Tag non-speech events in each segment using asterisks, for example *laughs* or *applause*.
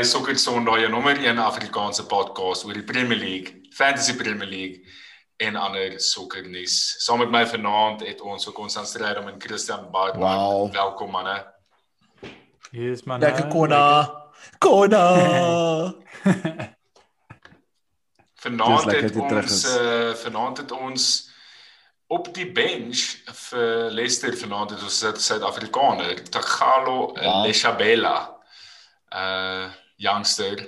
by Sokker Sondag, jou nommer 1 Afrikaanse podcast oor die Premier League, Fantasy Premier League en ander sokkernuus. Saam met my vanaand het ons ook ons aanstryd om en Christian Baartman. Wow. Welkom manne. Hier is man. Lekker konna. Konna. *laughs* Vanaand lekker het terug ons uh, vanaand het ons op die bench vir Leicester vanaand het ons Suid-Afrikaner, Tagalo Wow. Leshabela. Uh youngster,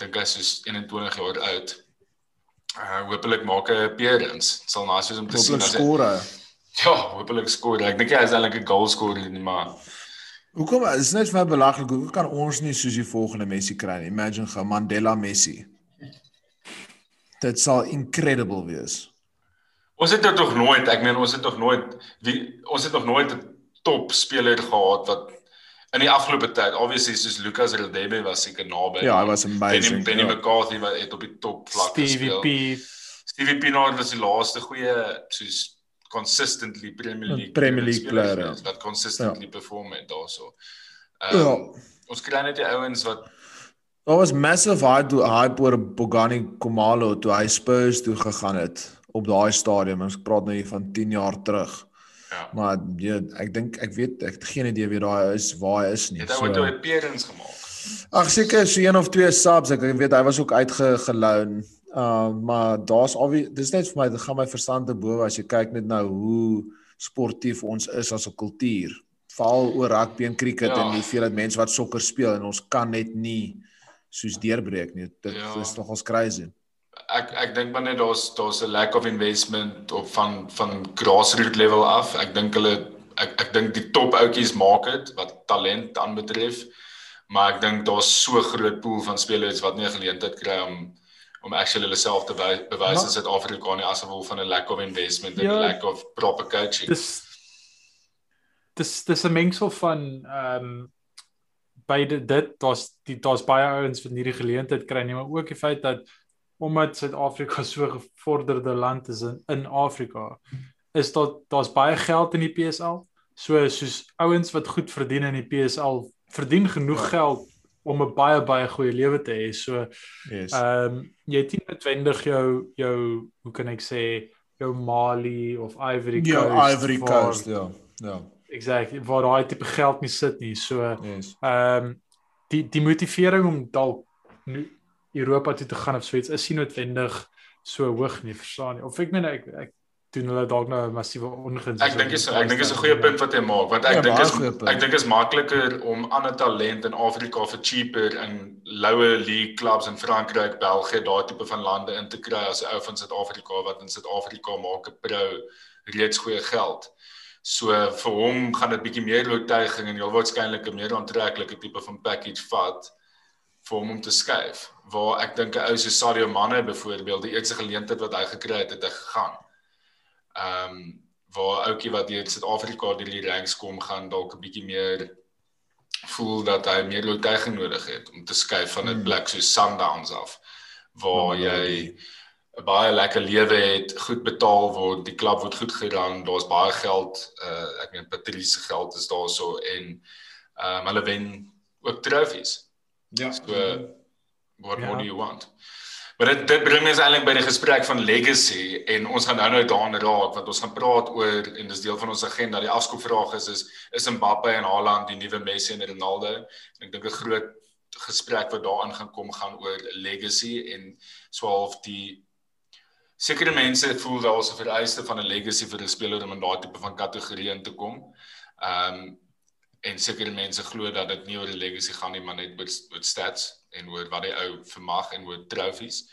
dink hy is 21 jaar oud. Uh hopelik maak hy 'n appearance. Dit sal nice wees om te sien Hopelik as hy skore. Ja, hopelik skoor. Ek dink hy is eintlik 'n goal scorer nie, maar Hoekom is net vir my belaglik. Hoekom kan ons nie soos die volgende Messi kry nie? Imagine ge Mandela Messi. Dit sal incredible wees. ons het dit nog nooit, ek meen ons het nog nooit wie ons het nog nooit 'n top speler gehad wat in die afgelope tyd, obviously soos Lucas Radebe was seker naby. Ja, hy was Benny, amazing. Benny ja. McCarthy wat het op die top vlak Stevie gespeel. P. Stevie Pienaar was die laaste goeie soos consistently Premier League Premier League player, ja. wat consistently perform het daarso. Ja. Um, Ons kry net die ouens wat Daar was massive hype hype oor Bogani Komalo toe hy Spurs toe gegaan het op daai stadium. Ons praat nou hier van 10 jaar terug. Ja, Maar ja, ek dink ek weet ek het geen idee wie daai is, waar hy is nie. het hy ooit 'n appearance gemaak. Ag seker so een of twee subs. Ek weet hy was ook uitgeloon. Uh maar daar's al dis net vir my dit gaan my verstand te bowe as jy kyk net nou hoe sportief ons is as 'n kultuur. Veral oor rugby en cricket Ja. en hoeveelheid mense wat sokker speel en ons kan net nie soos deurbreek nie. Dit ja. is nogals crazy. Ek ek dink maar net daar's daar's 'n lack of investment op van van grassroots level af. Ek dink hulle ek ek dink die top outjies maak dit wat talent aanbetref. Maar ek dink daar's so groot pool van spelers wat nie 'n geleentheid kry om om actually hulle self te wy- bewys in Suid-Afrika nie as gevolg van 'n lack of investment en 'n Ja. lack of proper coaching. Dis dis dis 'n mengsel van ehm um, beide dit daar's die daar's baie ouens wat nie die geleentheid kry nie, maar ook die feit dat omdat Suid-Afrika *laughs* so gevorderde land is in, in Afrika, is daar daar's baie geld in die PSL. So soos ouens wat goed verdien in die PSL verdien genoeg Ja. geld om 'n baie baie goeie lewe te hê. So Yes. Ehm um, jy het nie noodwendig jou jou hoe kan ek sê jou Mali of Ivory ja, Coast. Ivory waar- Coast, ja. Ja. Exactly, waar daai tipe geld nie sit nie. So Yes. ehm um, die die motivering om dalk Europa toe te gaan of so iets is nie noodwendig so hoog nie, verstaan nie. Of ek meen ek ek doen hulle dalk nou 'n massiewe onguns. Ek dink is ek dink is 'n goeie punt wat jy maak want ek Ja, dink is ek dink is makliker om ander talent in Afrika vir cheaper in lower league clubs in Frankryk, België, daai tipe van lande in te kry as 'n ou van Suid-Afrika wat in Suid-Afrika maak 'n pro reeds goeie geld. So vir hom gaan dit bietjie meer oortuiging en heel waarskynlik 'n meer aantreklike tipe van package vat vir hom om te skuif. Waar ek dink 'n ou so Sadio Mane byvoorbeeld, die eerste geleentheid wat hy gekry het, het hy gegaan. Ehm um, waar ouetjie wat hier in Suid-Afrika deur die ranks kom gaan dalk 'n bietjie meer voel dat hy meer oortuiging nodig het om te skuif van 'n Hmm. plek soos Sundowns af waar Ja, jy 'n baie lekker lewe het, goed betaal word, die klub word goed geran, daar's baie geld, uh ek meen Patrice se geld is daarso en ehm um, hulle wen ook trofees. Ja. So what Ja. more do you want? Maar dit dit bring ons eintlik by die gesprek van legacy en ons gaan nou nou daaraan raak want ons gaan praat oor en dis deel van ons agenda. Die afskoopvraag is is is Mbappe en Haaland die nuwe Messi en Ronaldo? En ek dink 'n groot gesprek wat daarin gaan kom gaan oor legacy en swaalf die sekere mense voel daar's 'n vereiste van 'n legacy vir 'n speler om in daardie tipe van kategorie in te kom. Ehm um, en sekere mense glo dat dit nie oor 'n legacy gaan nie, maar net oor, oor stats en oor wat die ou vermag en oor trofees.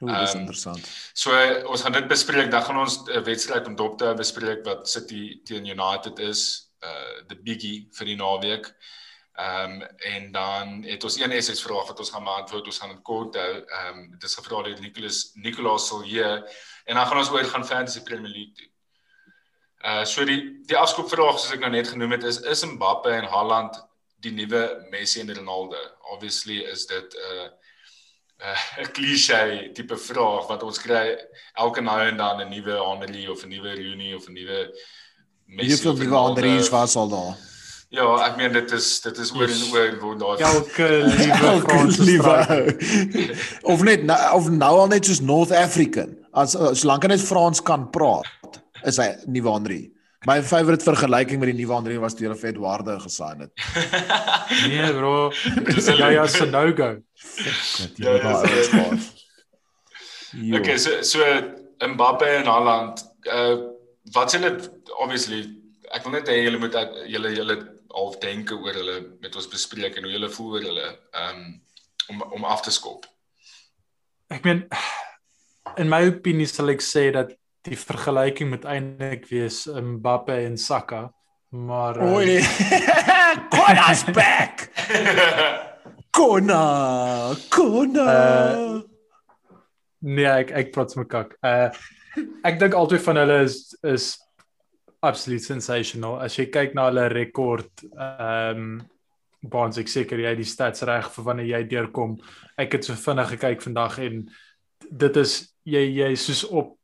Ooh, dis Ehm, interessant. So ons gaan dit bespreek. Dan gaan ons 'n wedstryd om dop te bespreek wat City teen United is, uh die biggie vir die naweek. Ehm um, en dan het ons een SS vraag wat ons gaan beantwoord. Ons gaan dit kort hou. Ehm um, dit is gevra deur Nicholas Nicolas Silje en dan gaan ons oor gaan Fantasy Premier League toe. Uh so die die afskoopvraag soos ek nou net genoem het is is Mbappe en Haaland die nuwe Messi en Ronaldo. Obviously is dit *laughs* 'n uh, 'n uh, klise tipe vraag wat ons kry elke nou en dan 'n nuwe Henry of 'n nuwe Rooney of 'n nuwe Messi. Hoeveel nuwe. Andries was al daar? Ja, ek meen dit is dit is oor en oor waar daar elke *laughs* liewe Franse liewe *laughs* of net nou, of nou al net soos North African as solank hy net Frans kan praat is hy nuwe Henri. My favourite vergelyking met die nuwe Henri was toe hulle vir Eduardo gesign het. *laughs* nee bro, dis ja ja se no go. Ja, ja, okay, so so Mbappe en Haaland, uh wat s'n dit obviously ek wil net hê julle moet julle julle half denke oor hulle met ons bespreek en hoe hulle voel oor hulle um om om af te skop. Ek meen in my opinie sal ek sê dat die vergelyking moet eintlik wees Mbappe en Saka, maar um, Oei. *laughs* Kona's back. Kona, Kona. Uh, nee, ek ek praat met kak. Uh ek dink albei van hulle is is absoluut sensational. As jy kyk na hulle rekord, ehm um, Bonds ek seker jy die stats reg vir wanneer jy deurkom. Ek het so vinnig gekyk vandag en dit is jy jy soos op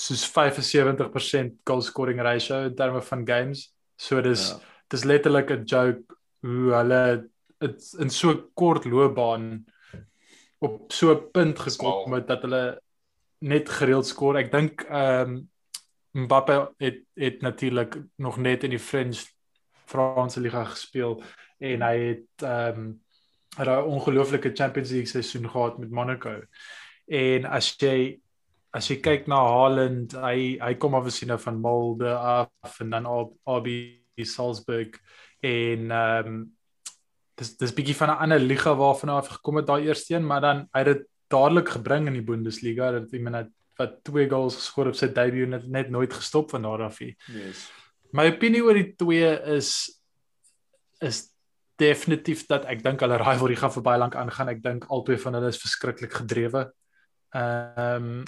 soos 75% goal scoring ratio in terme van games. So dis ja. dis letterlik 'n joke hoe hulle in so kort loopbaan op so 'n punt gekom het dat hulle net gereeld skoor. Ek dink ehm um, Mbappe het het natuurlik nog net in die French Franse liga gespeel en hy het ehm um, 'n ongelooflike Champions League seisoen gehad met Monaco. En as jy as jy kyk na Haaland, hy hy kom obviously nou van Molde af en dan op RB Salzburg en ehm um, dis dis bietjie van 'n ander liga waarvan hy af gekom het daai eerste een, maar dan hy het dit dadelik gebring in die Bundesliga dat hy net wat twee goals geskor op sy debut net net nooit gestop van daar af nie. Yes. My opinie oor die twee is is definitief dat ek dink hulle rivalry gaan vir baie lank aangaan. Ek dink albei van hulle is verskriklik gedrewe. Ehm um,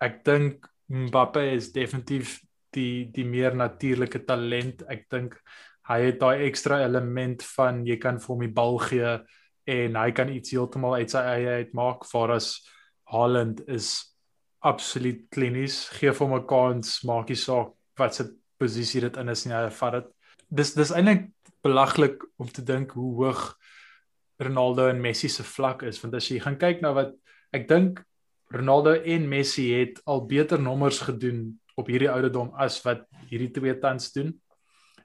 ek dink Mbappe is definitief die die meer natuurlike talent. Ek dink hy het daai ekstra element van jy kan vir hom die bal gee en hy kan iets heeltemal uit sy eie uitmaak. Vooras Haaland is absoluut klinies, gee vir hom 'n kans, maak nie saak wat se posisie dit in is nie, hy vat dit. Dis dis eintlik belaglik om te dink hoe hoog Ronaldo en Messi se vlak is, want as jy gaan kyk na wat ek dink Ronaldo en Messi het al beter nommers gedoen op hierdie ouderdom as wat hierdie twee tans doen.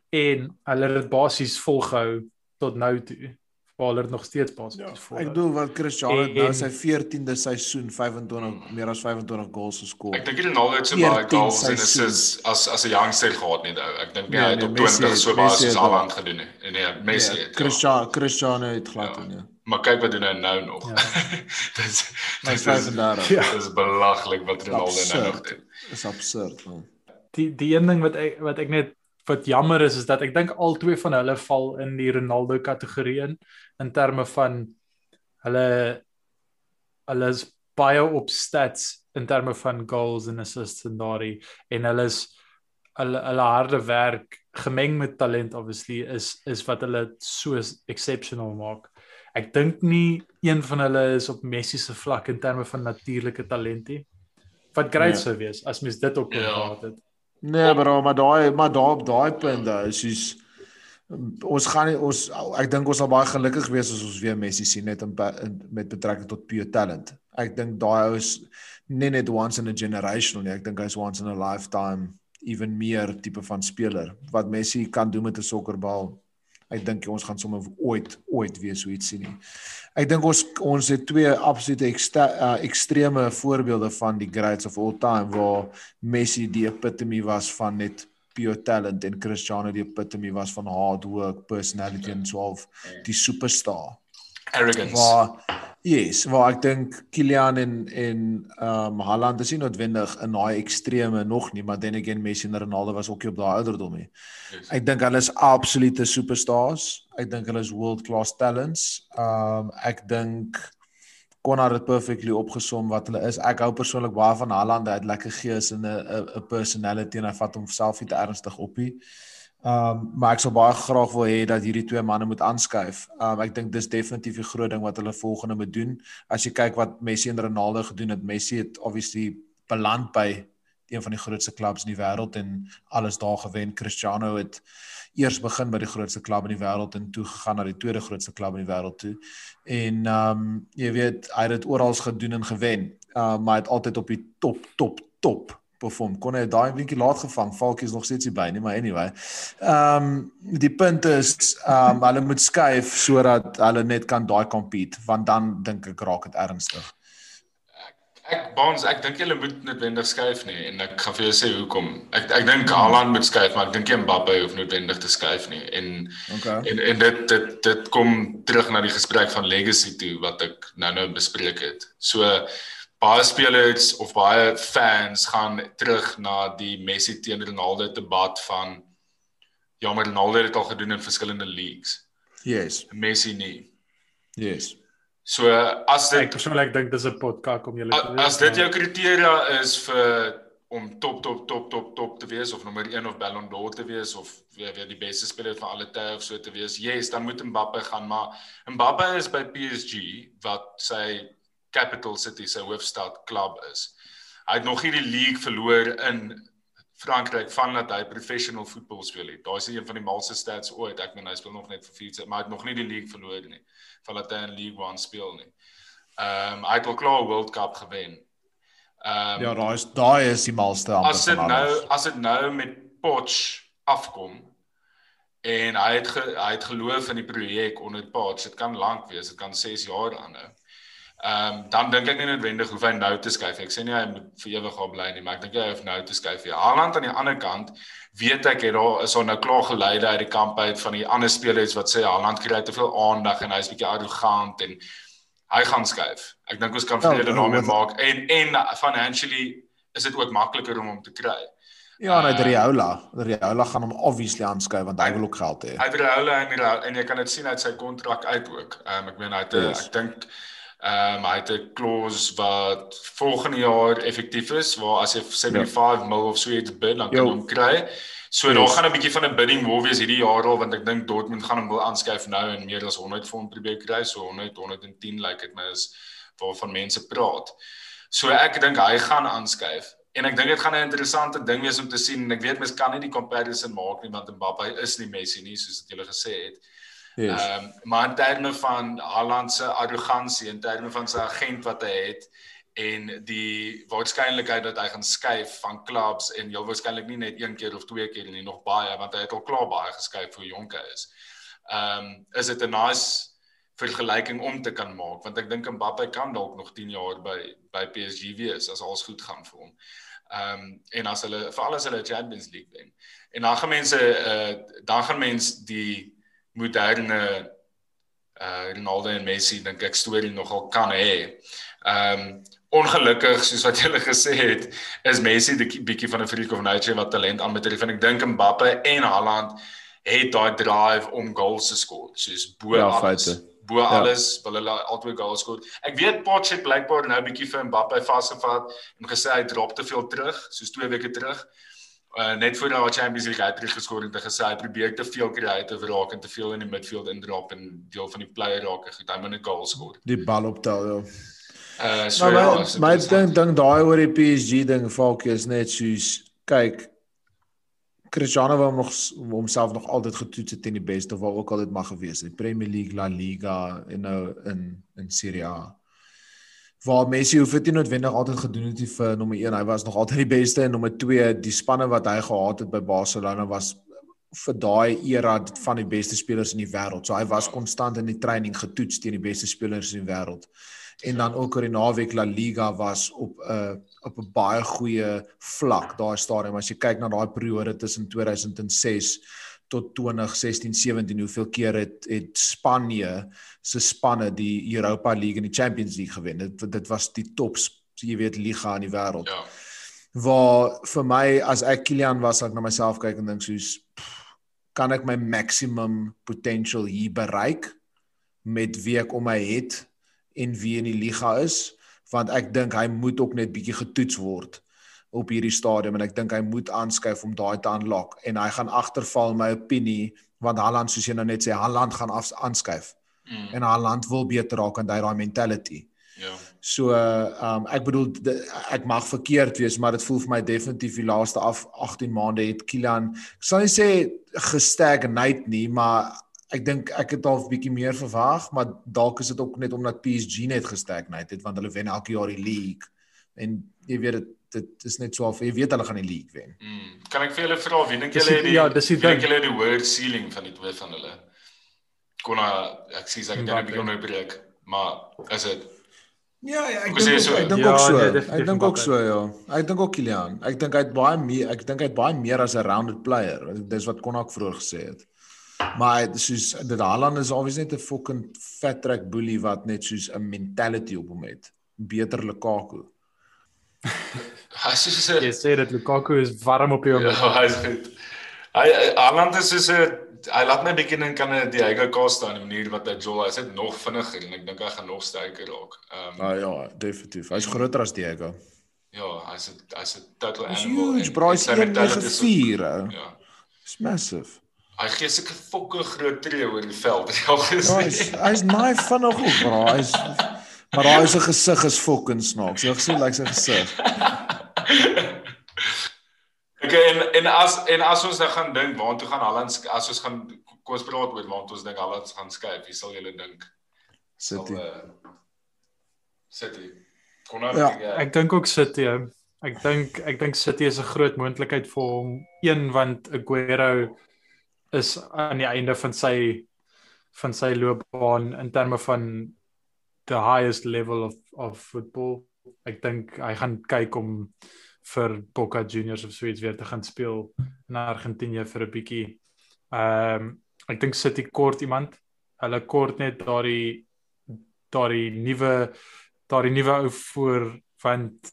En hulle het basies volgehou tot nou toe waar hulle nog steeds pas ja, voor. Ek bedoel wat Cristiano het nou sy 14de seisoen 25 meer as 25 goals geskor. Ek dink hy het nou net so baie goals en assists as as 'n youngster gehad nie. Ek dink nee, hy het nee, op 20 so baie soos Haaland gedoen het. En nee, Messi nee, het. Cristiano ja. Cristiano het glad ja. nie. Maar kyk wat doen hy nou nog. Ja. *laughs* dis dis is, ja. is belaglik wat Ronaldo nou nog doen. Is absurd man. Die die een ding wat ek wat ek net wat jammer is is dat ek dink al twee van hulle val in die Ronaldo kategorie in in terme van hulle hulle is baie op stats in terme van goals en assists en daardie en hulle is hulle hulle harde werk gemeng met talent obviously is is wat hulle so exceptional maak. Ek dink nie een van hulle is op Messi se vlak in terme van natuurlike talentie. Wat great nee. sou wees as mens dit ook kon ja. gehad het. Nee, bro, maar daai maar daar op daai punt daai is soos ons gaan nie ons ek dink ons sal baie gelukkig wees as ons weer Messi sien net in, in met betrekking tot pure talent. Ek dink daai is nie net once in a generation nie, ek dink hy's once in a lifetime even meer tipe van speler wat Messi kan doen met 'n sokkerbal ek dink ons gaan sommer ooit ooit weer so iets sien nie. Ek dink ons ons het twee absolute ekstra, uh, ekstreme voorbeelde van die greats of all time waar Messi die epitome was van net pure talent en Cristiano die epitome was van hard work, personality en so half die superstar arrogance. Waar yes, waar ek dink Kylian en en ehm um, Haaland is nie noodwendig in daai extreme nog nie, maar then again Messi en Ronaldo was ook op daai ouderdom nie. Yes. Ek dink hulle is absolute superstars. Ek dink hulle is world class talents. Ehm um, ek dink Konrad het perfectly opgesom wat hulle is. Ek hou persoonlik baie van Haaland, hy het lekker gees en 'n 'n personality en hy vat homself nie te ernstig op nie. Ehm um, maar ek sou baie graag wil hê dat hierdie twee manne moet aanskuif. Ehm um, ek dink dis definitief 'n groot ding wat hulle volgende moet doen. As jy kyk wat Messi en Ronaldo gedoen het, Messi het obviously beland by een van die grootste klubs in die wêreld en alles daar gewen. Cristiano het eers begin by die grootste klub in die wêreld en toe gegaan na die tweede grootste klub in die wêreld toe. En ehm um, jy weet, hy het dit oral gedoen en gewen. Uh, maar hy het altyd op die top top top perform. Kon hy daai bietjie laat gevang. Falkie is nog steeds hier by, nie, maar anyway. Ehm um, die punt is ehm um, hulle moet skuif sodat hulle net kan daai compete want dan dink ek raak dit ernstig. Ek bonds, ek dink hulle moet noodwendig skuif nie en ek gaan vir jou sê hoekom. Ek ek dink Haaland moet skuif, maar ek dink nie Mbappe hoef noodwendig te skuif nie. En okay. en en dit dit dit kom terug na die gesprek van legacy toe wat ek nou-nou bespreek het. So baie spelers of baie fans gaan terug na die Messi teenoor Ronaldo debat van ja, maar Ronaldo het al gedoen in verskillende leagues. Yes. Messi nie. Yes. So as dit ek persoonlik dink dis 'n potkak om julle te As dit jou kriteria is vir om top top top top top te wees of nommer 1 of Ballon d'Or te wees of weer weer die beste speler van alle tye of so te wees. Yes, dan moet Mbappe gaan, maar Mbappe is by PSG wat sy Capital City se hoofstad klub is. Hy het nog nie die league verloor in Frankryk vandat hy professional voetbal speel het. Daai is een van die malste stats ooit. Ek meen hy speel nog net vir vier, maar hy het nog nie die league verloor nie vandat hy in League 1 speel nie. Ehm um, hy het al klaar World Cup gewen. Ehm um, Ja, daai is daai is die malste amper. As dit nou as dit nou met Poch afkom en hy het ge, hy het geloof in die projek onder Poch. Dit kan lank wees, dit kan 6 jaar aanhou. Ehm um, dan dink ek nie noodwendig hoef hy nou te skuif. Ek sê nie hy moet vir ewig gaan bly nie, maar ek dink hy hoef nou te skuif. Ja, Haaland aan die ander kant weet ek het daar is al nou klaar geleide uit die kamp uit van die ander spelers wat sê Haaland kry te veel aandag en hy's bietjie arrogant en hy gaan skuif. Ek dink ons kan vrede ja, daarmee maak en en financially is dit ook makliker om hom te kry. Ja, nou uh, Riola, Riola gaan hom obviously aanskuif want hy wil ook geld hê. Hy Riola en en jy kan dit sien uit sy kontrak uit ook. Ehm um, ek meen hy het yes. ek dink Ehm um, hy het 'n clause wat volgende jaar effektief is waar as jy 75 ja. mil of so iets bid dan kan jy hom kry. So yes. daar gaan 'n bietjie van 'n bidding war wees hierdie jaar al want ek dink Dortmund gaan hom wil aanskuif nou en meer as 100 vir hom probeer kry. So 100 110 lyk like dit my is waarvan mense praat. So ek dink hy gaan aanskuif en ek dink dit gaan 'n interessante ding wees om te sien. Ek weet mens kan nie die comparison maak nie want Mbappe is nie Messi nie soos wat julle gesê het. Ehm yes. um, maar in terme van Haaland se arrogansie in terme van sy agent wat hy het en die waarskynlikheid dat hy gaan skuif van clubs en heel waarskynlik nie net een keer of twee keer nie nog baie want hy het al klaar baie geskuif vir Jonke is. Ehm um, is dit 'n nice vergelyking om te kan maak want ek dink Mbappe kan dalk nog 10 jaar by by PSG wees as alles goed gaan vir hom. Ehm um, en as hulle veral as hulle Champions League wen. En dan gaan mense uh, dan gaan mense die moderne uh Ronaldo en Messi dink ek storie nogal kan hê. Um ongelukkig soos wat julle gesê het, is Messi 'n bietjie van 'n freak of nature wat talent aanbetref en ek dink Mbappe en Haaland het daai drive om goals te skoor. Soos bo ja, alles. Feite. Bo ja. alles wil hulle altyd goals skoor. Ek weet Poch het blykbaar nou 'n bietjie vir Mbappe vasgevat en gesê hy drop te veel terug, soos 2 weke terug uh, net voor daai Champions League het hy geskoor en te gesê hy probeer te veel creative raak en te veel in die midfield indrop en deel van die player raak en hy moet net goal skoor. Die bal optel ja. Uh so maar ja, my ding ding daai oor die PSG ding Falkie is net soos kyk Cristiano wou nog homself nog altyd getoets het teen die beste of waar ook al dit mag gewees het. Premier League, La Liga en nou in in Serie A waar Messi hoef dit nie noodwendig altyd gedoen het vir nommer 1. Hy was nog altyd die beste en nommer 2 die spanne wat hy gehad het by Barcelona was vir daai era van die beste spelers in die wêreld. So hy was konstant in die training getoets teen die beste spelers in die wêreld. En dan ook oor die naweek La Liga was op 'n uh, op 'n baie goeie vlak daai stadium as jy kyk na daai periode tussen 2006 tot 2016 17 hoeveel keer het het Spanje se spanne die Europa League en die Champions League gewen. Dit dit was die tops, jy weet, liga in die wêreld. Ja. Waar vir my as ek Kylian was, ek na myself kyk en dink soos kan ek my maximum potential hier bereik met wie ek om my het en wie in die liga is want ek dink hy moet ook net bietjie getoets word op hierdie stadium en ek dink hy moet aanskuif om daai te unlock en hy gaan agterval my opinie want Haaland soos jy nou net sê Haaland gaan af aanskuif. Mm. En Haaland wil beter raak en hy daai mentality. Ja. So um ek bedoel ek mag verkeerd wees, maar dit voel vir my definitief die laaste af 18 maande het Kylian ek sal nie sê gestagnate nie, maar ek dink ek het al 'n bietjie meer verwag, maar dalk is dit ook net omdat PSG net gestagnate het want hulle wen elke jaar die league en jy weet dit dit is net so of jy weet hulle gaan die league wen. Mm. Kan ek vir julle vra wie dink Dis julle het die ja, dis die wie dink julle die hoër ceiling van die twee van hulle? Konna ek sê ek dink ek Mbappe. begin nou breek, maar is dit Ja, ja ek dink so? ook, ek dink Ja, ook so. nee, ek dink ook so ja. Ek dink ook Kylian. Ek dink hy het baie meer ek dink hy het baie meer as 'n rounded player. Dis wat Konak vroeër gesê het. Maar hy soos dit Haaland is obviously net 'n fucking fat track bully wat net soos 'n mentality op hom het. Beter Lukaku. Hy soos 'n Jy sê dit Lukaku is warm op die oomblik. Ja, hy is goed. Hy Haaland is soos 'n hy laat my bietjie dink aan 'n Diego Costa in 'n manier wat hy Joel, hy's net nog vinniger en ek dink hy gaan nog sterker raak. Ehm um, Ah ja, definitief. Hy's groter as Diego. ja, hy's 'n hy's 'n total Hy's animal. huge, bro. Hy's sy mentality is ook- 194. ou. Ja. It's massive. Hy gee seker fokke groot tree oor die veld. *laughs* Ja, hy's hy's naai vinnig ook, bro. Hy's maar daai se gesig is fucking snaaks. Jy gesien lyk sy gesig. Okay, en en as en as ons nou gaan dink waartoe gaan Haaland as ons gaan kom ons praat oor waartoe ons dink Haaland gaan skuif. Wie sal julle dink? City. Sal, uh, City. Kon nou Ja, ja, Ek dink ook City. Ek dink ek dink City is 'n groot moontlikheid vir hom. Een want Aguero is aan die einde van sy van sy loopbaan in terme van the highest level of of football. Ek dink hy gaan kyk om vir Boca Juniors of so iets weer te gaan speel in Argentinië vir 'n bietjie. Ehm um, ek dink City kort iemand. Hulle kort net daardie daardie nuwe daardie nuwe ou voor want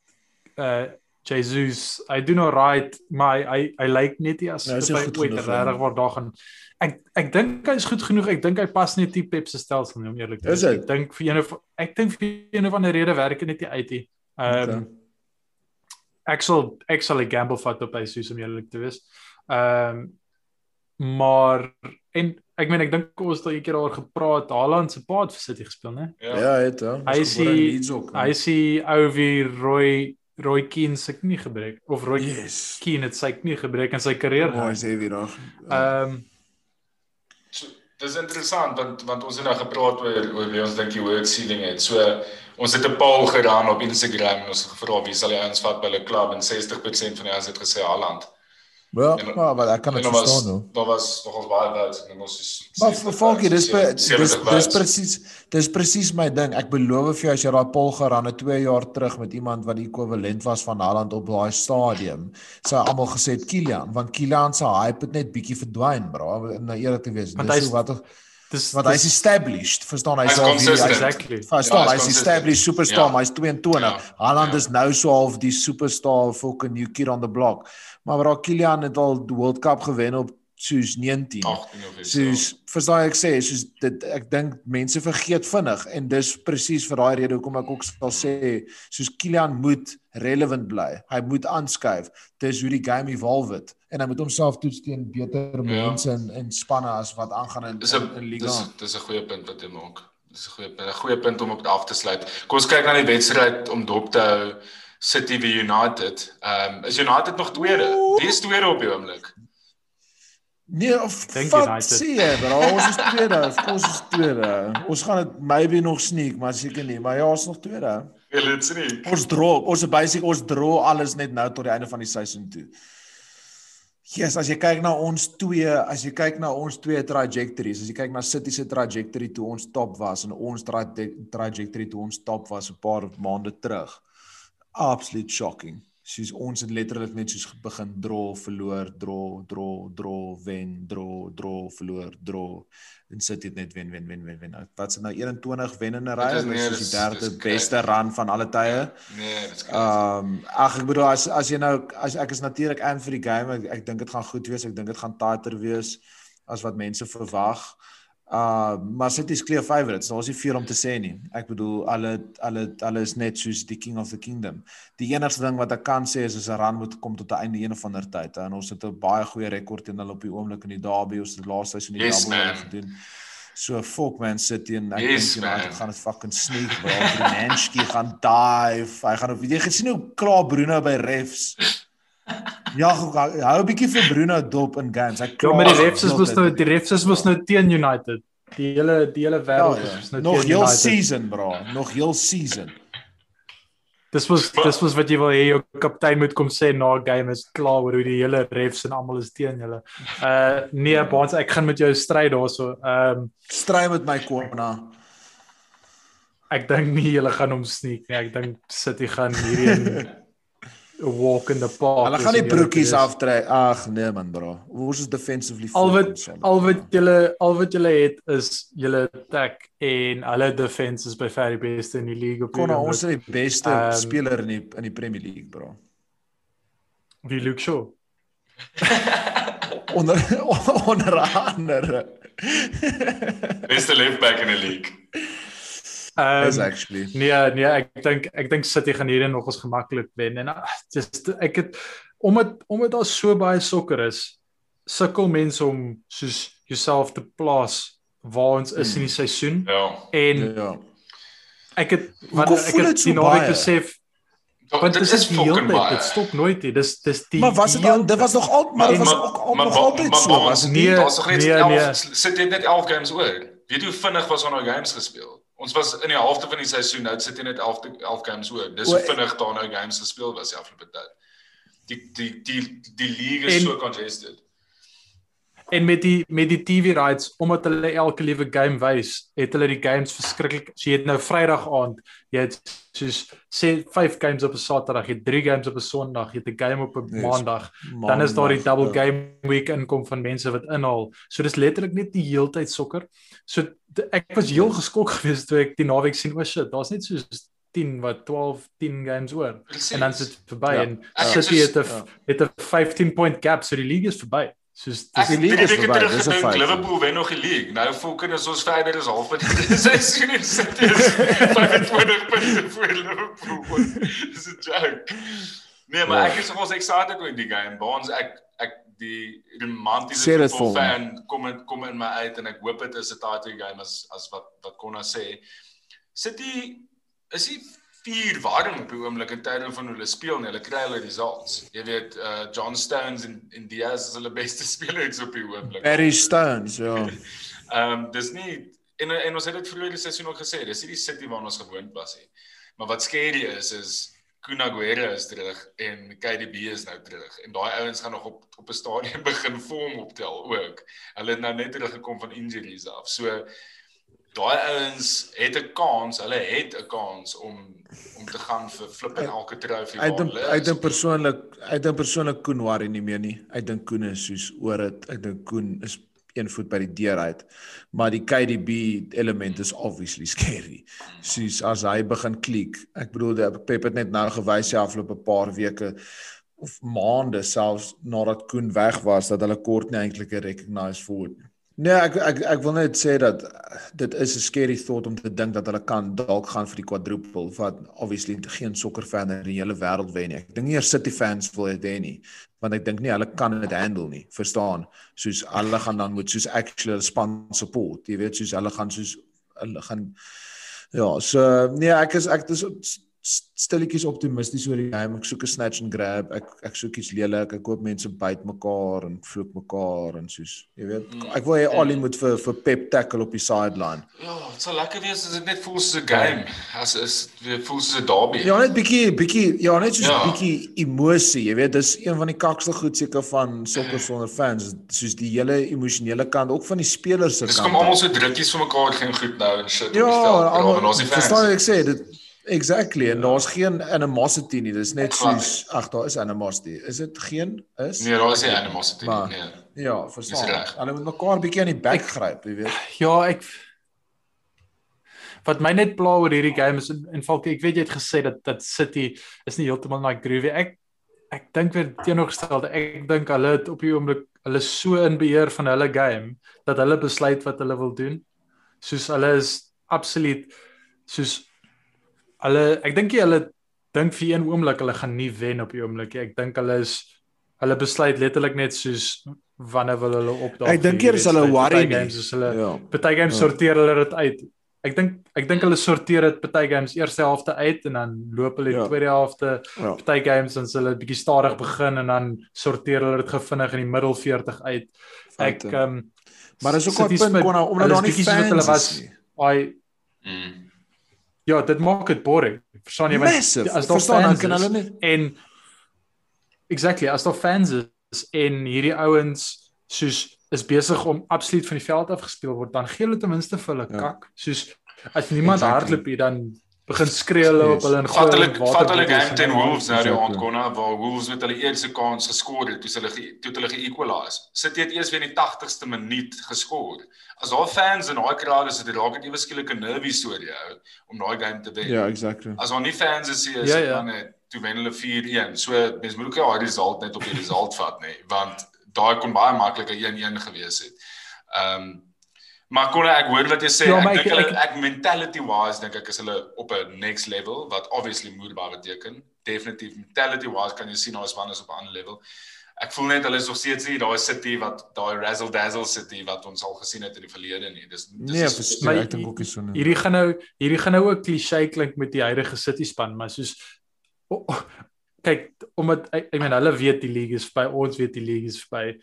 uh Jesus, I do not right, maar hy hy, hy lyk net nie as Ja, hy hy ooit genoeg, regtig waar daar gaan. Ek ek dink hy is goed genoeg. Ek dink hy pas net die Pep se stelsel nie om eerlik te Is wees. hy? Ek dink vir een of ek dink vir een of ander rede werk dit net nie uit nie. Ehm um, Okay. ek sal ek sal 'n gamble vat op hy soos om eerlik te wees. Ehm um, maar en ek meen ek dink ons het al 'n keer daaroor gepraat. Haaland se pa het vir City gespeel, né? ja. Ja, het ja. Hy sien-. Hy sê ou wie Roy Roy Keane se knie gebreek of Roy yes. Keane het sy knie gebreek in sy karier. Mooi sê weer daar. Ehm um, So, dis interessant want want ons het nou gepraat oor oor wie ons dink die hoër ceiling het. So ons het 'n poll gedaan op Instagram en ons het gevra wie sal die ouens vat by hulle klub en 60% van die ouens het gesê Haaland. Ja, En- maar wat ek kan dit daar was verstaan nou. daar was nogals baie votes en ons is Maar vir Falkie, dis dis 70 dis presies dis presies my ding. Ek beloof vir jou as jy daai pol geraan het 2 jaar terug met iemand wat die ekwivalent was van Haaland op daai stadium, sou almal gesê het Kylian, want Kylian se hype het net bietjie verdwyn, bro. om Nou eerlik te wees. Dis hoe wat dis wat hy's established, verstaan hy Hy's sal consistent. exactly. Verstaan, Ja, hy's hy's established superstar, Ja. hy's 22. Ja. Haaland Ja. is nou so half die superstar fucking new kid on the block. Maar bro, Kylian het al die World Cup gewen op soos 19. 18 of iets. Soos verstaan ek sê, soos dit ek dink mense vergeet vinnig en dis presies vir daai rede hoekom ek ook sal sê soos Kylian moet relevant bly. Hy moet aanskuif. Dis hoe die game evolve het en hy moet homself toets teen beter mense en en spanne as wat aangaan in Dis in, 'n in Liga. dis dis 'n goeie punt wat jy maak. Dis 'n goeie punt, 'n goeie punt om op af te sluit. Kom ons kyk na die wedstryd om dop te hou City v United. Ehm um, is United nog tweede? Wie is tweede op die oomblik? Nee, of Dink fuck United. sê bro, ons is tweede. Of ons is tweede. Ons gaan dit maybe nog sneak, maar seker nie, maar ja, ons is nog tweede. Hulle het sien. Ons draw, ons is basic ons draw alles net nou tot die einde van die seisoen toe. Yes, as jy kyk na ons twee, as jy kyk na ons twee trajectories, as jy kyk na City se trajectory toe ons top was en ons tra trajectory toe ons top was 'n paar maande terug. Absolute shocking. Soos ons het letterlik net soos begin draw, verloor, draw, draw, draw, wen, draw, draw, verloor, draw. En City het net wen, wen, wen, wen, wen. Wat is dit nou 21 wen in 'n ry? Dit is Dit is dis- die derde beste run van alle tye. Nee, dit's Ehm um, ag ek bedoel as as jy nou as ek is natuurlik aan vir die game, ek, ek dink dit gaan goed wees. Ek dink dit gaan tighter wees as wat mense verwag. Uh maar City is clear favourites. Daar is nie veel om te sê nie. Ek bedoel alle alle alle is net soos die king of the kingdom. Die enigste ding wat ek kan sê is as 'n run moet kom tot 'n einde een of ander tyd. En ons het 'n baie goeie rekord teen hulle op die oomblik in die derby. Ons het laaste seisoen die Yes, double gedoen. So fuck man City en ek Yes, dink United man. gaan dit fucking sneak bro. Brunanski gaan dive. Hy gaan op jy gesien hoe klaar Bruno by refs. Ja, hou hou 'n bietjie vir Bruno dop in games. Hy Ja, klaar maar die refs is mos nou die refs is mos nou teen United. Die hele die hele Ja, wêreld ja. is nou Nog teen heel United. season bro. Nog heel season. Dis was dis was wat jy wil hê jou kaptein moet kom sê na 'n game is klaar oor hoe die hele refs en almal is teen julle. Uh nee, Baans, ek gaan met jou stry daarso. Ehm um, Stry met my Kona. ek dink nie julle gaan hom sneak nie. Ek dink City gaan hierdie *laughs* 'n walk in the park. Hulle gaan die te broekies aftrek. Ag nee man bro. Ons is defensively Al wat al wat julle al wat julle het is julle attack en hulle defense is by ver die beste in die league op hierdie ons is die beste Ehm, speler in die in die Premier League bro. Wie Luke Shaw. *laughs* Onder *laughs* onder andere. Beste left back in the league. Ehm Is actually. Nee, nee, ek dink ek dink City gaan hierdie nog ons gemaklik wen en ah, just ek het omdat omdat daar so baie sokker is, sukkel mense om soos jouself te plaas waar ons is in die seisoen Ja. en Ja. ek het want ek het so die naweek besef Dit want dit is fucking baie. dit stop nooit nie dis dis die Maar was dit al, dit was nog al maar dit was ook al nog altyd so was dit Nee, nie? Daar's nog net nee, 11 nee. sit dit net 11 games oor. Weet jy hoe vinnig was ons nou games gespeel? Ons was in die helfte van die seisoen, nou sit jy net 11 te- 11 games oor. Dis hoe vinnig daar nou games gespeel was die afgelope tyd. Die die die die league is En- so congested. En met die met die TV rights omdat hulle elke liewe game wys, het hulle die games verskriklik. So jy het nou Vrydag aand, jy het soos sê 5 games op 'n Saterdag, jy het 3 games op 'n Sondag, jy het 'n game op 'n Yes. Maandag. Dan is daar die Maandag, double ja. game week inkom van mense wat inhaal. So dis letterlik net die heeltyd sokker. So ek was heel geskok *laughs* geweest toe ek die naweek sien, o oh shit, daar's net soos 10 wat 12 10 games oor. Precies. En dan sit dit verby Ja. en City soos- het 'n ja. het 'n 15 point gap, so die league is verby. Soos Ek dis het die league is verby, dis 'n gedink. Liverpool wen nog die league. Nou voel kinders ons verder is half met die *laughs* seisoen en sit is 25 punte voor Liverpool. *laughs* Dis 'n joke. Nee, maar Ja. ek is nogals excited oor die game. Baans ek ek die romantiese hom. fan kom in kom in my uit en ek hoop dit is 'n title game as as wat wat Konna sê. City is hy vier warm op die oomblik in terme van hoe hulle speel en hulle kry hulle results. Jy weet uh John Stones en en Diaz is hulle beste *laughs* spelers op die oomblik. Barry Stones, ja. *laughs* Ehm um, dis nie en en ons het dit vroeër die seisoen ook gesê, dis nie die City waarna ons gewoond was nie. Maar wat scary is is Kun Aguero is terug en KDB is nou terug en daai ouens gaan nog op op 'n stadium *laughs* begin vorm optel ook. Hulle het nou net teruggekom van injuries af. So daai ouens het 'n kans, hulle het 'n kans om om te gaan vir flip en elke trofee dink hulle ek is. dink persoonlik ek dink persoonlik Koen worry nie meer nie. Ek dink Koen is soos oor dit. Ek dink Koen is een voet by die deur uit. Maar die KDB element is obviously scary. Soos as hy begin klik. Ek bedoel die- Pep het net nou gewys die afgelope paar weke of maande selfs nadat Koen weg was dat hulle kort nie eintlik 'n recognized forward nie. Nee, ek ek ek wil net sê dat dit is 'n scary thought om te dink dat hulle kan dalk gaan vir die quadruple wat obviously geen sokkerfan in die hele wêreld wen nie. Ek dink nie eers City fans wil dit hê nie, want ek dink nie hulle kan dit handle nie. Verstaan? Soos hulle gaan dan moet soos actually hulle span support. Jy weet soos hulle gaan soos hulle gaan ja, so nee, ek is ek dis stilletjies optimisties oor die game. Ek soek 'n snatch and grab. Ek ek soek iets lelik. Ek hoop mense byt mekaar en vloek mekaar en soos, jy weet. Ek wil hê Ali moet vir vir Pep tackle op die sideline. Ja, dit sal lekker wees as dit net voel soos 'n game. As is weer voel soos 'n derby. Ja, net bietjie bietjie ja, net soos Ja. bietjie emosie, jy weet, dis een van die kaksel goed seker van sokker sonder fans, soos die hele emosionele kant ook van die spelers se Dis kant. kom almal so drukkies vir mekaar geen goed nou en shit Ja, op die veld. almal en ons die fans. verstaan ek sê, dit exactly en daar's geen animosity nie. Dis net soos ag, daar is animosity. Is dit geen is? Nee, daar is nie animosity nie. Maar- Nee. Ja, verstaan. Hulle moet mekaar bietjie aan die bek gryp, jy weet. Ja, ek Wat my net pla oor hierdie game is in, in Falke, ek weet jy het gesê dat dat City is nie heeltemal like groovy. Ek ek dink weer teenoorgestelde. Ek dink hulle het op die oomblik hulle so in beheer van hulle game dat hulle besluit wat hulle wil doen. Soos hulle is absoluut soos hulle ek dink nie hulle dink vir een oomblik hulle gaan nie wen op die oomblik nie. Ek dink hulle is hulle besluit letterlik net soos wanneer wil hulle opdaag. Ek dink eers hulle worry nie. games is hulle Ja. party games Ja. sorteer hulle dit uit. Ek dink ek dink hulle sorteer dit party games eerste helfte uit en dan loop hulle die Ja. tweede helfte Ja. party games dan hulle bietjie stadig begin en dan sorteer hulle dit gevinnig in die middel 40 uit. Ek ehm um, Maar dis ook 'n punt met- kon omdat daar is nie soos wat fans hulle is was. nie. I Mm. Ja, dit maak dit boring. Verstaan jy? Massive. as daar Verstaan dan fans kan is, hulle net en exactly as daar fans is en hierdie ouens soos is besig om absoluut van die veld af gespeel word dan gee hulle ten minste vir hulle Ja. kak soos as niemand Exactly. hardloop hier dan begin skree hulle op hulle en Vat hulle vat hulle en game teen dan- Wolves nou die Exactly. aand konna waar Wolves met hulle eerste kans geskor het, toe hulle toe hulle ge-equalize. City het eers weer in die 80ste minuut geskor. As daar fans in daai crowd is, dit raak dit ewe skielik 'n nervy storie ou om daai game te wen. Ja, exactly. As daar nie fans is nie, is Ja, dit ja. dan net toe wen hulle 4-1. So mens moet ook nie daai result net op die result vat nie, want daai kon baie makliker 1-1 gewees het. Ehm um, maar kon ek hoor wat jy sê, Ja, ek dink ek- hulle ek- ek mentality wise dink ek is hulle op 'n next level wat obviously moerbaar beteken. Definitief mentality wise kan jy sien hulle span is op 'n ander level. Ek voel net hulle is nog steeds nie daai city wat daai razzle dazzle city wat ons al gesien het in die verlede nie. Dis dis Nee, is- Maar ek dink ook nie so hierdie gaan nou hierdie gaan nou ook klise klink met die huidige City span maar soos oh, oh, kyk omdat ek, ek meen hulle weet die league is verby ons weet die league is verby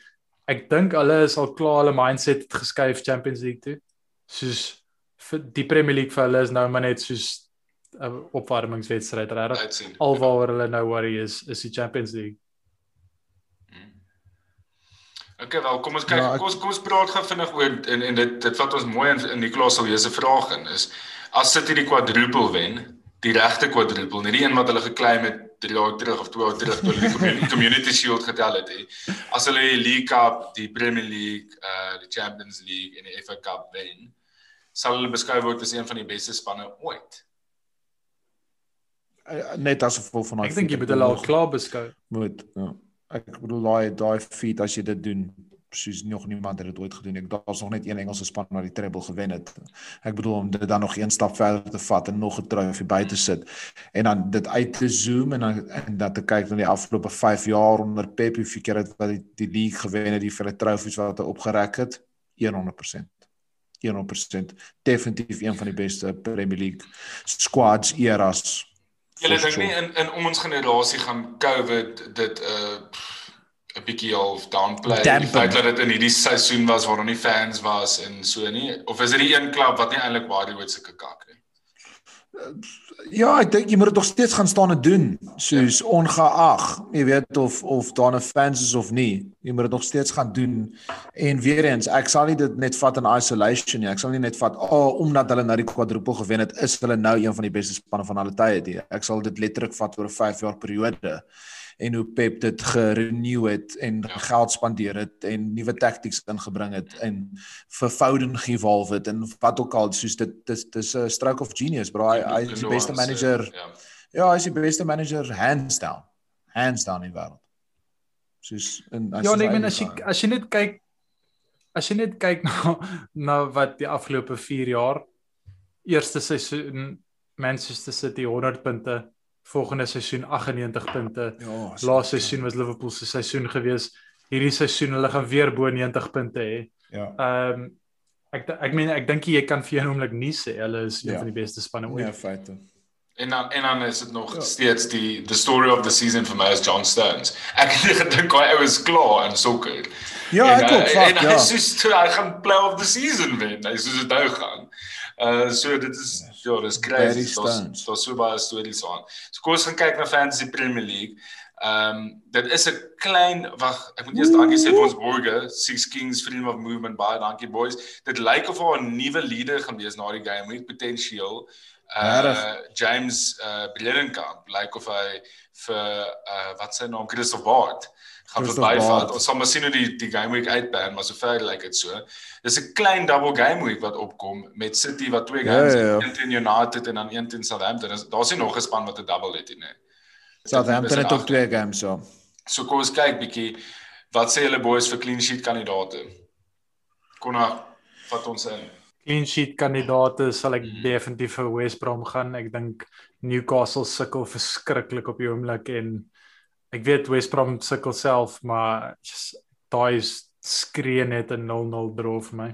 ek dink hulle is al klaar hulle mindset het geskuif Champions League toe. Soos vir die Premier League vir hulle is nou maar net soos 'n opwarmingswedstryd regtig alwaar hulle nou worry is is die Champions League. Okay, wel, kom ons kyk. Ja, ek- kom ons kom ons praat gou vinnig oor en en dit dit vat ons mooi in in Nicolas se vraag in is as City die quadruple wen, die regte quadruple, nie die een wat hulle geklaim het 3 jaar terug of 2 jaar terug toe hulle die *laughs* community, shield getel het. He. As hulle die League Cup, die Premier League, uh die Champions League en die FA Cup wen, sal hulle beskou word as een van die beste spanne ooit. Eh, net as gevolg van daai ek dink jy moet hulle al klaar beskou moet ja. Ek bedoel daai daai feat as jy dit doen soos nog niemand het dit ooit gedoen. Ek daar's nog net een Engelse span wat die treble gewen het. Ek bedoel om dit dan nog een stap verder te vat en nog 'n trofee by te sit en dan dit uit te zoom en dan en dan te kyk na die afgelope 5 jaar onder Pep hoe keer het wat die, die league gewen het, die vele trofees wat hy opgerek het, 100%. 100% definitief een van die beste Premier League squads eras. Julle dink nie in in ons generasie gaan COVID dit 'n uh, 'n bietjie al downplay die Dampen. feit dat dit in hierdie seisoen was waar daar nie fans was en so nie of is dit die een klub wat nie eintlik waar die ooit sulke kak nie. Ja, ek dink jy moet dit nog steeds gaan staan en doen, soos ja. ongeag, jy weet of of daar 'n fans is of nie. Jy moet dit nog steeds gaan doen. En weer eens, ek sal nie dit net vat in isolation nie. Ek sal nie net vat, "O, oh, omdat hulle nou die quadruple gewen het, is hulle nou een van die beste spanne van alle tye." nie. Ek sal dit letterlik vat oor 'n 5 jaar periode en hoe Pep dit gerenew het en geld spandeer het en nuwe tactics ingebring het en vervoudig gevolg het en wat ook al soos dit dis dis 'n stroke of genius bro. Hy, hy is die beste manager. Ja. ja hy is die beste manager hands down hands down in die wêreld. Soos in as Ja, jy nee, ek meen as jy as jy net kyk as jy net kyk *laughs* na na wat die afgelope 4 jaar eerste seisoen Manchester City 100 punte, volgende seisoen 98 punte. ja Laaste seisoen was Liverpool se seisoen gewees. Hierdie seisoen hulle gaan weer bo 90 punte hê. ja Ehm um, ek ek meen ek dink jy kan vir 'n oomblik nie sê hulle is een Ja. van die beste spanne ooit. feite En dan en dan is dit nog Ja. ja. steeds die the story of the season vir my is John Stones. Ek het gedink hy is klaar in sokker. ja en, ek uh, ook fuck en hy ja soos toe hy gaan play of the season wen. Hy soos dit nou gaan. Uh so dit is ja, dis Barry crazy. Daar's daar's so baie stories aan. So kom ons gaan kyk na Fantasy Premier League. Ehm um, dit is 'n klein wag, ek moet eers dankie sê vir ons borge, Six Kings Freedom of Movement baie dankie boys. Dit lyk of daar 'n nuwe leader gaan wees na die game met potensieel. Uh Regtig? James uh Bredenkamp lyk of hy vir uh wat sy naam Christoph Baard gaan verbyvat. Ons sal maar sien hoe die die game week uitpan, maar sover lyk dit so. Dis 'n klein double game week wat opkom met City wat twee Ja, games ja, ja. het, een teen United en dan een teen Southampton. Daar's nie nog 'n span wat 'n double het nie. nee. Southampton het ook twee games so So kom ons kyk bietjie wat sê julle boys vir clean sheet kandidate. Konna vat ons in. Clean sheet kandidate sal ek Mhm. definitief vir West Brom gaan. Ek dink Newcastle sukkel verskriklik op die oomblik en ek weet West Brom sukkel self, maar daai skree net 'n 0-0 draw vir my.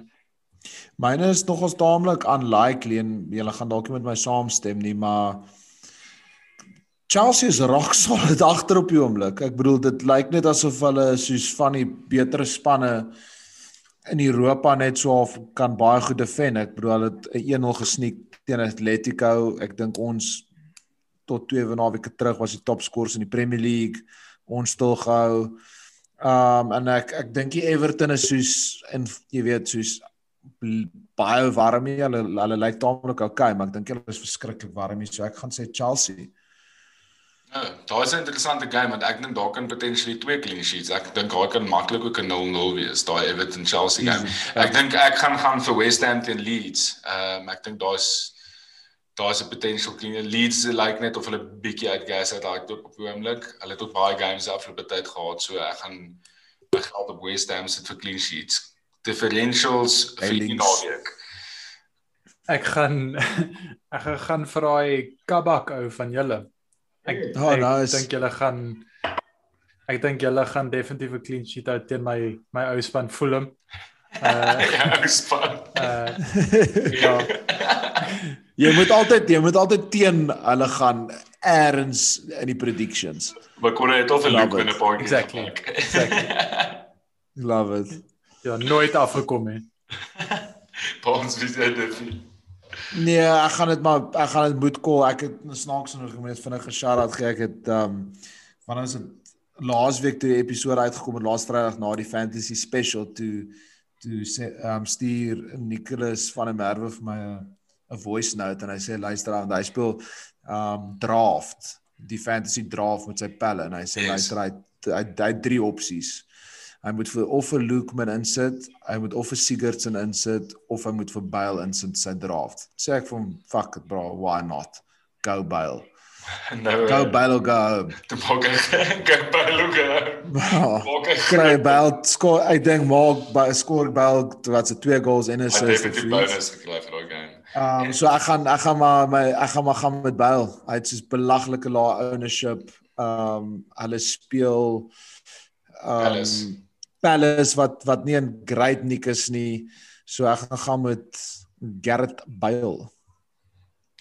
Myne is nogals taamlik unlikely en julle gaan dalk nie met my saamstem nie, maar Chelsea is rock solid *laughs* agter op die oomblik. Ek bedoel dit lyk net asof hulle soos van die beter spanne in Europa net so of kan baie goed defend. Ek bedoel hulle het 'n 1-0 gesneek teen Atletico. Ek dink ons tot twee weke terug was die topskorers in die Premier League. Ons stil gehou. Um en ek ek dink die Everton is soos en jy weet soos baie warm hier. Hulle hulle lyk taamlik okay, maar ek dink hulle is verskriklik warm hier. So ek gaan sê Chelsea. Ja, daar is 'n interessante game want ek dink daar kan potensieel twee clean sheets. Ek dink daar kan maklik ook 'n 0-0 wees, daai Everton Chelsea game. Ja. Ek dink ek gaan gaan vir West Ham teen Leeds. Ehm um, ek dink daar's daar's 'n potential clean Leeds like net of hulle bietjie uit gas uit daai op die oomblik. Hulle het ook baie games afgelope tyd gehad, so ek gaan my geld op West Ham sit vir clean sheets. Differentials vir die naweek. Ek gaan *laughs* ek gaan vir daai kabak ou van julle Ek oh, ek nice. dink julle gaan ek dink julle gaan definitief 'n clean sheet uit teen my my ou span Fulham. Uh *laughs* ja, span. Uh *laughs* ja. jy moet altyd jy moet altyd teen hulle gaan eers in die predictions. Maar kon dit of 'n loop in 'n paar keer. Exactly. exactly. *laughs* Love it. Ja, nooit afgekom het. Pons wie dit het. Nee, ek gaan dit maar ek gaan dit moet call. Ek het snaaks nog gemeet vinnig geshout gee. Ek het ehm um, wanneer is dit laasweek toe die episode uitgekom het laas Vrydag na die fantasy special toe toe sê um, stuur Nicholas van der Merwe vir my 'n voice note en hy sê luister aan, hy speel um, draft, die fantasy draft met sy pelle en hy sê yes. luister hy hy het drie opsies. Hy moet vir of vir Lukeman insit, hy moet of vir Sigurdsson insit of hy moet vir Bale insit sy draft. Sê ek vir hom, fuck it bro, why not? Go Bale. *laughs* No. Go Bale *laughs* go. Te maak go Bale go. Kry Bale skoor, ek dink maak by skoor Bale wat se twee goals en 'n assist. Hy het die bonus gekry vir daai game. Um so ek gaan ek gaan maar my ek gaan maar gaan met Bale. Hy het soos belaglike lae ownership. Um hulle speel um Alice. Palace wat wat nie 'n great nik is nie. So ek gaan gaan met Gareth Bale.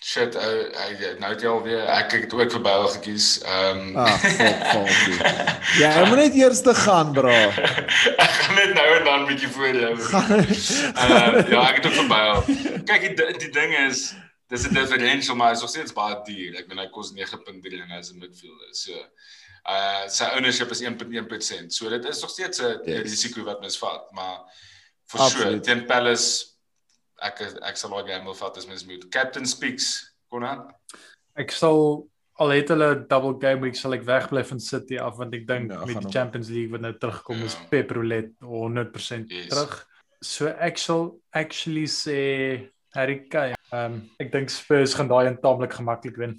Shit, ou uh, nou het jy al weer ek het ook vir Bale gekies. Ehm um... Ah, fuck, fuck. ja, jy moet net eers te gaan, bro. *laughs* ek gaan net nou en dan 'n bietjie voor jou. *laughs* uh, ja, ek het vir Bale. Kyk, die, die ding is dis 'n differential maar is nog steeds baie duur. Ek bedoel hy kos 9.3 en hy's 'n midfielder. So uh sy ownership is 1.1%. So dit is nog steeds 'n yes. risiko wat mens vat, maar for Absolute. sure teen Palace ek ek sal daai gamble vat as mens moet. Captain speaks, Konan. Ek sal al het hulle double game week sal ek wegbly van City af want ek dink ja, met die Champions League wat nou terugkom ja. is Pep Roulette 100% yes. terug. So ek sal actually sê Harry Kane. Ehm um, ek dink Spurs gaan daai intaamlik gemaklik wen.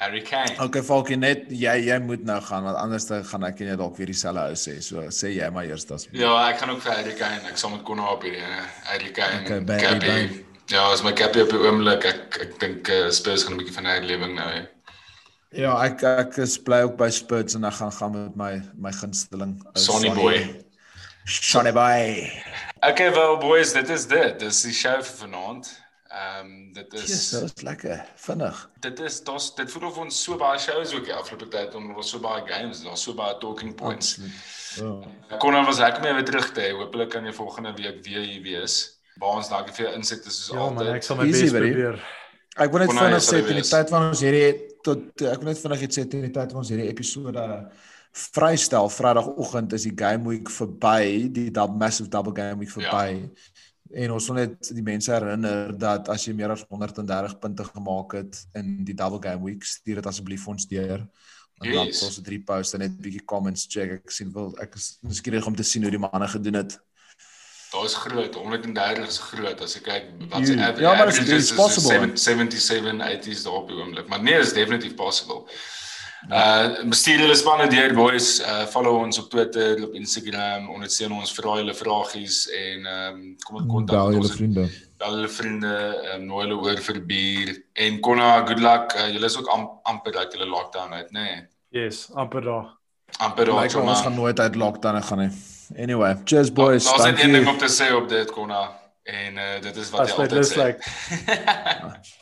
Harry Kane. Okay, Falkie net jy jy moet nou gaan want anders dan gaan ek en jy dalk weer dieselfde ou sê. So sê jy maar eers dan. Ja, ek gaan ook vir Harry Kane. Ek sal met Connor op hierdie Harry Kane. Okay, Cappy. Ja, as my Cappy op die oomblik ek ek dink uh, Spurs gaan 'n bietjie van hy lewing nou hê. Ja, ek ek is bly ook by Spurs en ek gaan gaan met my my gunsteling Sonny boy. Sonny boy. Okay, well boys, dit is dit. Dis die show vir vanaand. Ehm um, dit is Yes, dit is lekker, vinnig. Dit is daar's dit voel of ons so baie shows ook die afgelope tyd om ons so baie games, daar's so baie talking points. Ja. Oh. Kon ons lekker mee weer terug te hê. Hoopelik kan jy volgende week weer hier wees. Baie ons dankie vir jou insette soos ja, altyd. Ja, ek sal my bes probeer. Ek wil net vinnig sê teen die tyd van ons hierdie tot ek wil net vinnig iets sê teen die tyd van ons hierdie episode vrystel Vrydagoggend is die game week verby, die double massive double game week verby. Ja en ons wil net die mense herinner dat as jy meer as 130 punte gemaak het in die double game week, stuur dit asseblief ons deur. Dan yes. ons drie poste net bietjie comments check. Ek sien wil ek is nuuskierig om te sien hoe die manne gedoen het. Daar is groot, 130 is groot as ek kyk wat se average. Ja, maar dit is possible. 77 80s daar op die oomblik, maar nee, is definitief possible. Uh bestuur julle spanne deur boys, uh follow ons op Twitter, op Instagram, ondersteun ons vra julle vragies en ehm um, kom in kontak met ons vriende. Bel julle vriende, ehm um, nooi hulle oor vir bier en Konna, good luck. Uh, julle is ook am, amper dat julle lockdown uit, nê? Nee. Yes, amper daar. amper Like, raak so ons gaan nooit uit lockdown gaan nie. Anyway, cheers boys. Daar's net een ding om te sê op dit Konna en uh, dit is wat As dit altyd is sê. like *laughs*